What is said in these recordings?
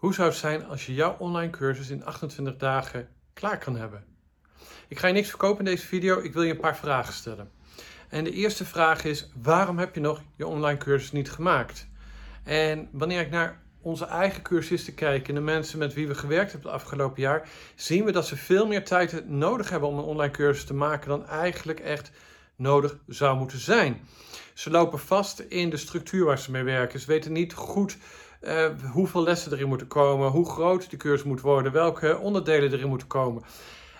Hoe zou het zijn als je jouw online cursus in 28 dagen klaar kan hebben? Ik ga je niks verkopen in deze video, ik wil je een paar vragen stellen. En de eerste vraag is, waarom heb je nog je online cursus niet gemaakt? En wanneer ik naar onze eigen cursisten kijk en de mensen met wie we gewerkt hebben het afgelopen jaar, zien we dat ze veel meer tijd nodig hebben om een online cursus te maken dan eigenlijk echt nodig zou moeten zijn. Ze lopen vast in de structuur waar ze mee werken. Ze weten niet goed uh, hoeveel lessen erin moeten komen, hoe groot de cursus moet worden, welke onderdelen erin moeten komen.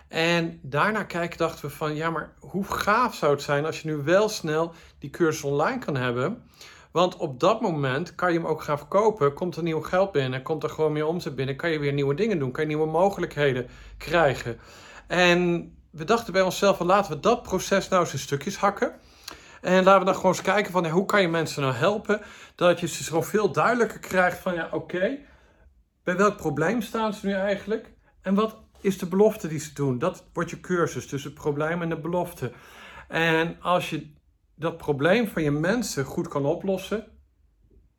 En daarna kijken dachten we van, ja, maar hoe gaaf zou het zijn als je nu wel snel die cursus online kan hebben. Want op dat moment kan je hem ook gaan verkopen, komt er nieuw geld binnen, komt er gewoon meer omzet binnen, kan je weer nieuwe dingen doen, kan je nieuwe mogelijkheden krijgen. En we dachten bij onszelf, laten we dat proces nou eens in stukjes hakken. En laten we dan gewoon eens kijken van hoe kan je mensen nou helpen. Dat je ze zo veel duidelijker krijgt van ja oké, bij welk probleem staan ze nu eigenlijk? En wat is de belofte die ze doen? Dat wordt je cursus tussen het probleem en de belofte. En als je dat probleem van je mensen goed kan oplossen,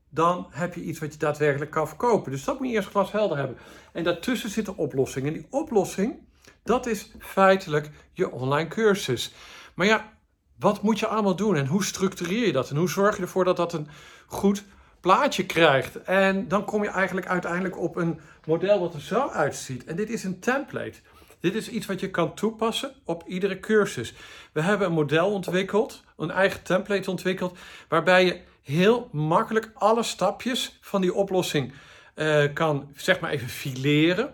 dan heb je iets wat je daadwerkelijk kan verkopen. Dus dat moet je eerst glashelder hebben. En daartussen zit een oplossing. En die oplossing, dat is feitelijk je online cursus. Maar ja, wat moet je allemaal doen en hoe structureer je dat? En hoe zorg je ervoor dat dat een goed plaatje krijgt? En dan kom je eigenlijk uiteindelijk op een model wat er zo uitziet. En dit is een template. Dit is iets wat je kan toepassen op iedere cursus. We hebben een model ontwikkeld, een eigen template ontwikkeld, waarbij je heel makkelijk alle stapjes van die oplossing uh, kan, zeg maar even fileren.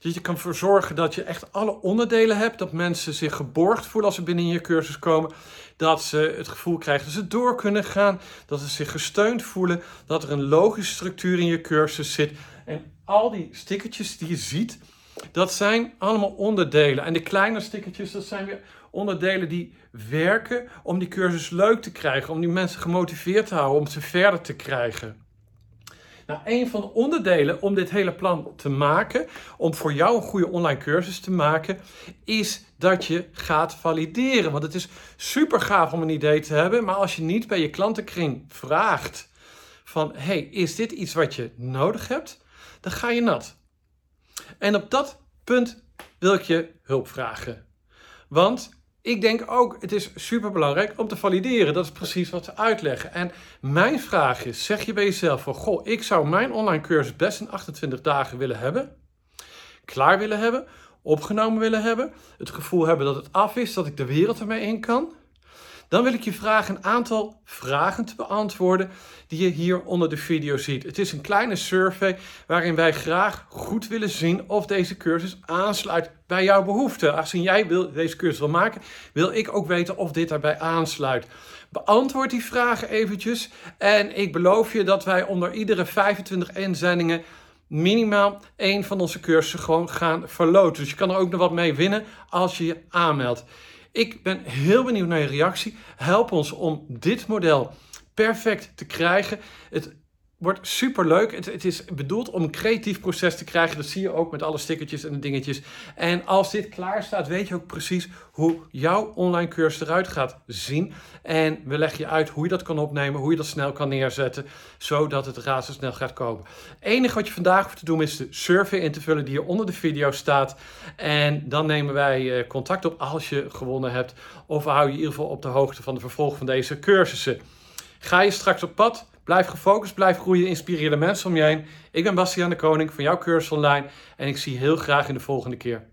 Dat je kan ervoor zorgen dat je echt alle onderdelen hebt. Dat mensen zich geborgd voelen als ze binnen je cursus komen. Dat ze het gevoel krijgen dat ze door kunnen gaan. Dat ze zich gesteund voelen. Dat er een logische structuur in je cursus zit. En al die stickertjes die je ziet, dat zijn allemaal onderdelen. En de kleine stickertjes, dat zijn weer onderdelen die werken om die cursus leuk te krijgen. Om die mensen gemotiveerd te houden, om ze verder te krijgen. Nou, een van de onderdelen om dit hele plan te maken, om voor jou een goede online cursus te maken, is dat je gaat valideren. Want het is super gaaf om een idee te hebben, maar als je niet bij je klantenkring vraagt van, hey, is dit iets wat je nodig hebt? Dan ga je nat. En op dat punt wil ik je hulp vragen. Want ik denk ook, het is super belangrijk om te valideren. Dat is precies wat ze uitleggen. En mijn vraag is, zeg je bij jezelf van, goh, ik zou mijn online cursus best in 28 dagen willen hebben. Klaar willen hebben, opgenomen willen hebben. Het gevoel hebben dat het af is, dat ik de wereld ermee in kan. Dan wil ik je vragen een aantal vragen te beantwoorden die je hier onder de video ziet. Het is een kleine survey waarin wij graag goed willen zien of deze cursus aansluit bij jouw behoeften. Als jij wil, deze cursus wil maken, wil ik ook weten of dit daarbij aansluit. Beantwoord die vragen eventjes en ik beloof je dat wij onder iedere 25 inzendingen minimaal één van onze cursussen gewoon gaan verloten. Dus je kan er ook nog wat mee winnen als je je aanmeldt. Ik ben heel benieuwd naar je reactie. Help ons om dit model perfect te krijgen. Het wordt super leuk. Het, het, is bedoeld om een creatief proces te krijgen. Dat zie je ook met alle stickertjes en de dingetjes. En als dit klaar staat, weet je ook precies hoe jouw online cursus eruit gaat zien. En we leggen je uit hoe je dat kan opnemen, hoe je dat snel kan neerzetten, zodat het razendsnel gaat komen. Het enige wat je vandaag hoeft te doen is de survey in te vullen die hier onder de video staat. En dan nemen wij eh, contact op als je gewonnen hebt. Of houden je in ieder geval op de hoogte van de vervolg van deze cursussen. Ga je straks op pad? Blijf gefocust, blijf groeien, inspireer de mensen om je heen. Ik ben Bastiaan de Koning van jouw cursus online en ik zie je heel graag in de volgende keer.